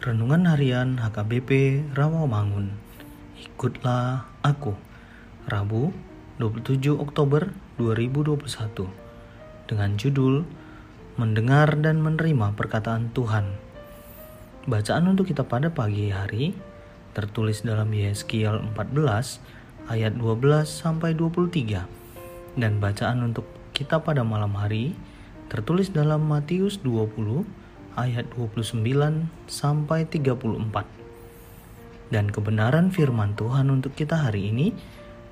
Renungan Harian HKBP Rawamangun. Ikutlah aku. Rabu, 27 Oktober 2021. Dengan judul Mendengar dan Menerima Perkataan Tuhan. Bacaan untuk kita pada pagi hari tertulis dalam Yeskiel 14 ayat 12 sampai 23 dan bacaan untuk kita pada malam hari tertulis dalam Matius 20 ayat 29 sampai 34. Dan kebenaran firman Tuhan untuk kita hari ini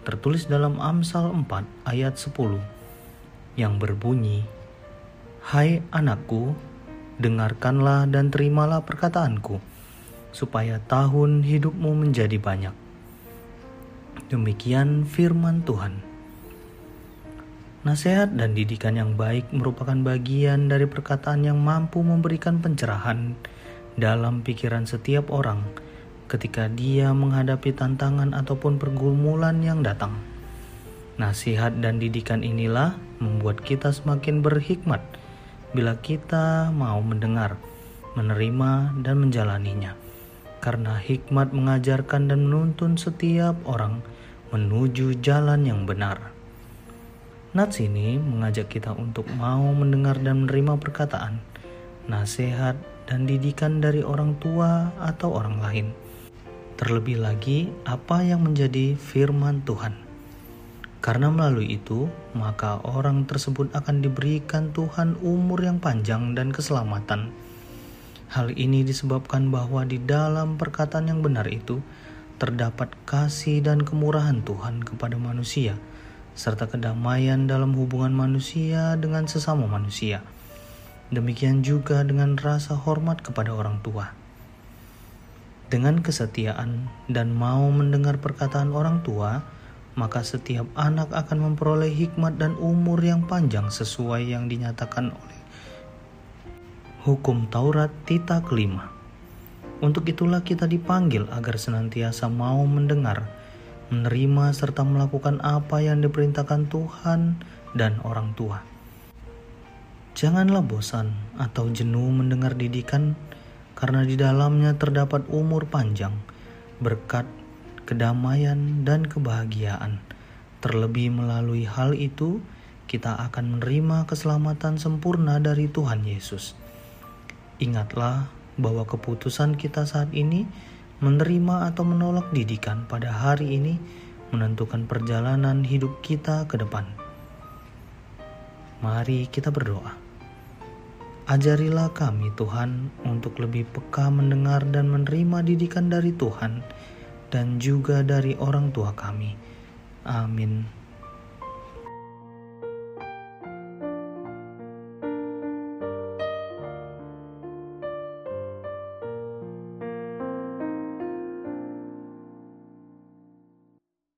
tertulis dalam Amsal 4 ayat 10 yang berbunyi Hai anakku dengarkanlah dan terimalah perkataanku supaya tahun hidupmu menjadi banyak. Demikian firman Tuhan. Nasihat dan didikan yang baik merupakan bagian dari perkataan yang mampu memberikan pencerahan dalam pikiran setiap orang ketika dia menghadapi tantangan ataupun pergumulan yang datang. Nasihat dan didikan inilah membuat kita semakin berhikmat bila kita mau mendengar, menerima, dan menjalaninya. Karena hikmat mengajarkan dan menuntun setiap orang menuju jalan yang benar. Nats ini mengajak kita untuk mau mendengar dan menerima perkataan, nasihat, dan didikan dari orang tua atau orang lain. Terlebih lagi, apa yang menjadi firman Tuhan. Karena melalui itu, maka orang tersebut akan diberikan Tuhan umur yang panjang dan keselamatan. Hal ini disebabkan bahwa di dalam perkataan yang benar itu terdapat kasih dan kemurahan Tuhan kepada manusia serta kedamaian dalam hubungan manusia dengan sesama manusia. Demikian juga dengan rasa hormat kepada orang tua. Dengan kesetiaan dan mau mendengar perkataan orang tua, maka setiap anak akan memperoleh hikmat dan umur yang panjang sesuai yang dinyatakan oleh hukum Taurat Tita kelima. Untuk itulah kita dipanggil agar senantiasa mau mendengar menerima serta melakukan apa yang diperintahkan Tuhan dan orang tua. Janganlah bosan atau jenuh mendengar didikan, karena di dalamnya terdapat umur panjang, berkat, kedamaian, dan kebahagiaan. Terlebih melalui hal itu, kita akan menerima keselamatan sempurna dari Tuhan Yesus. Ingatlah bahwa keputusan kita saat ini menerima atau menolak didikan pada hari ini menentukan perjalanan hidup kita ke depan. Mari kita berdoa. Ajarilah kami Tuhan untuk lebih peka mendengar dan menerima didikan dari Tuhan dan juga dari orang tua kami. Amin.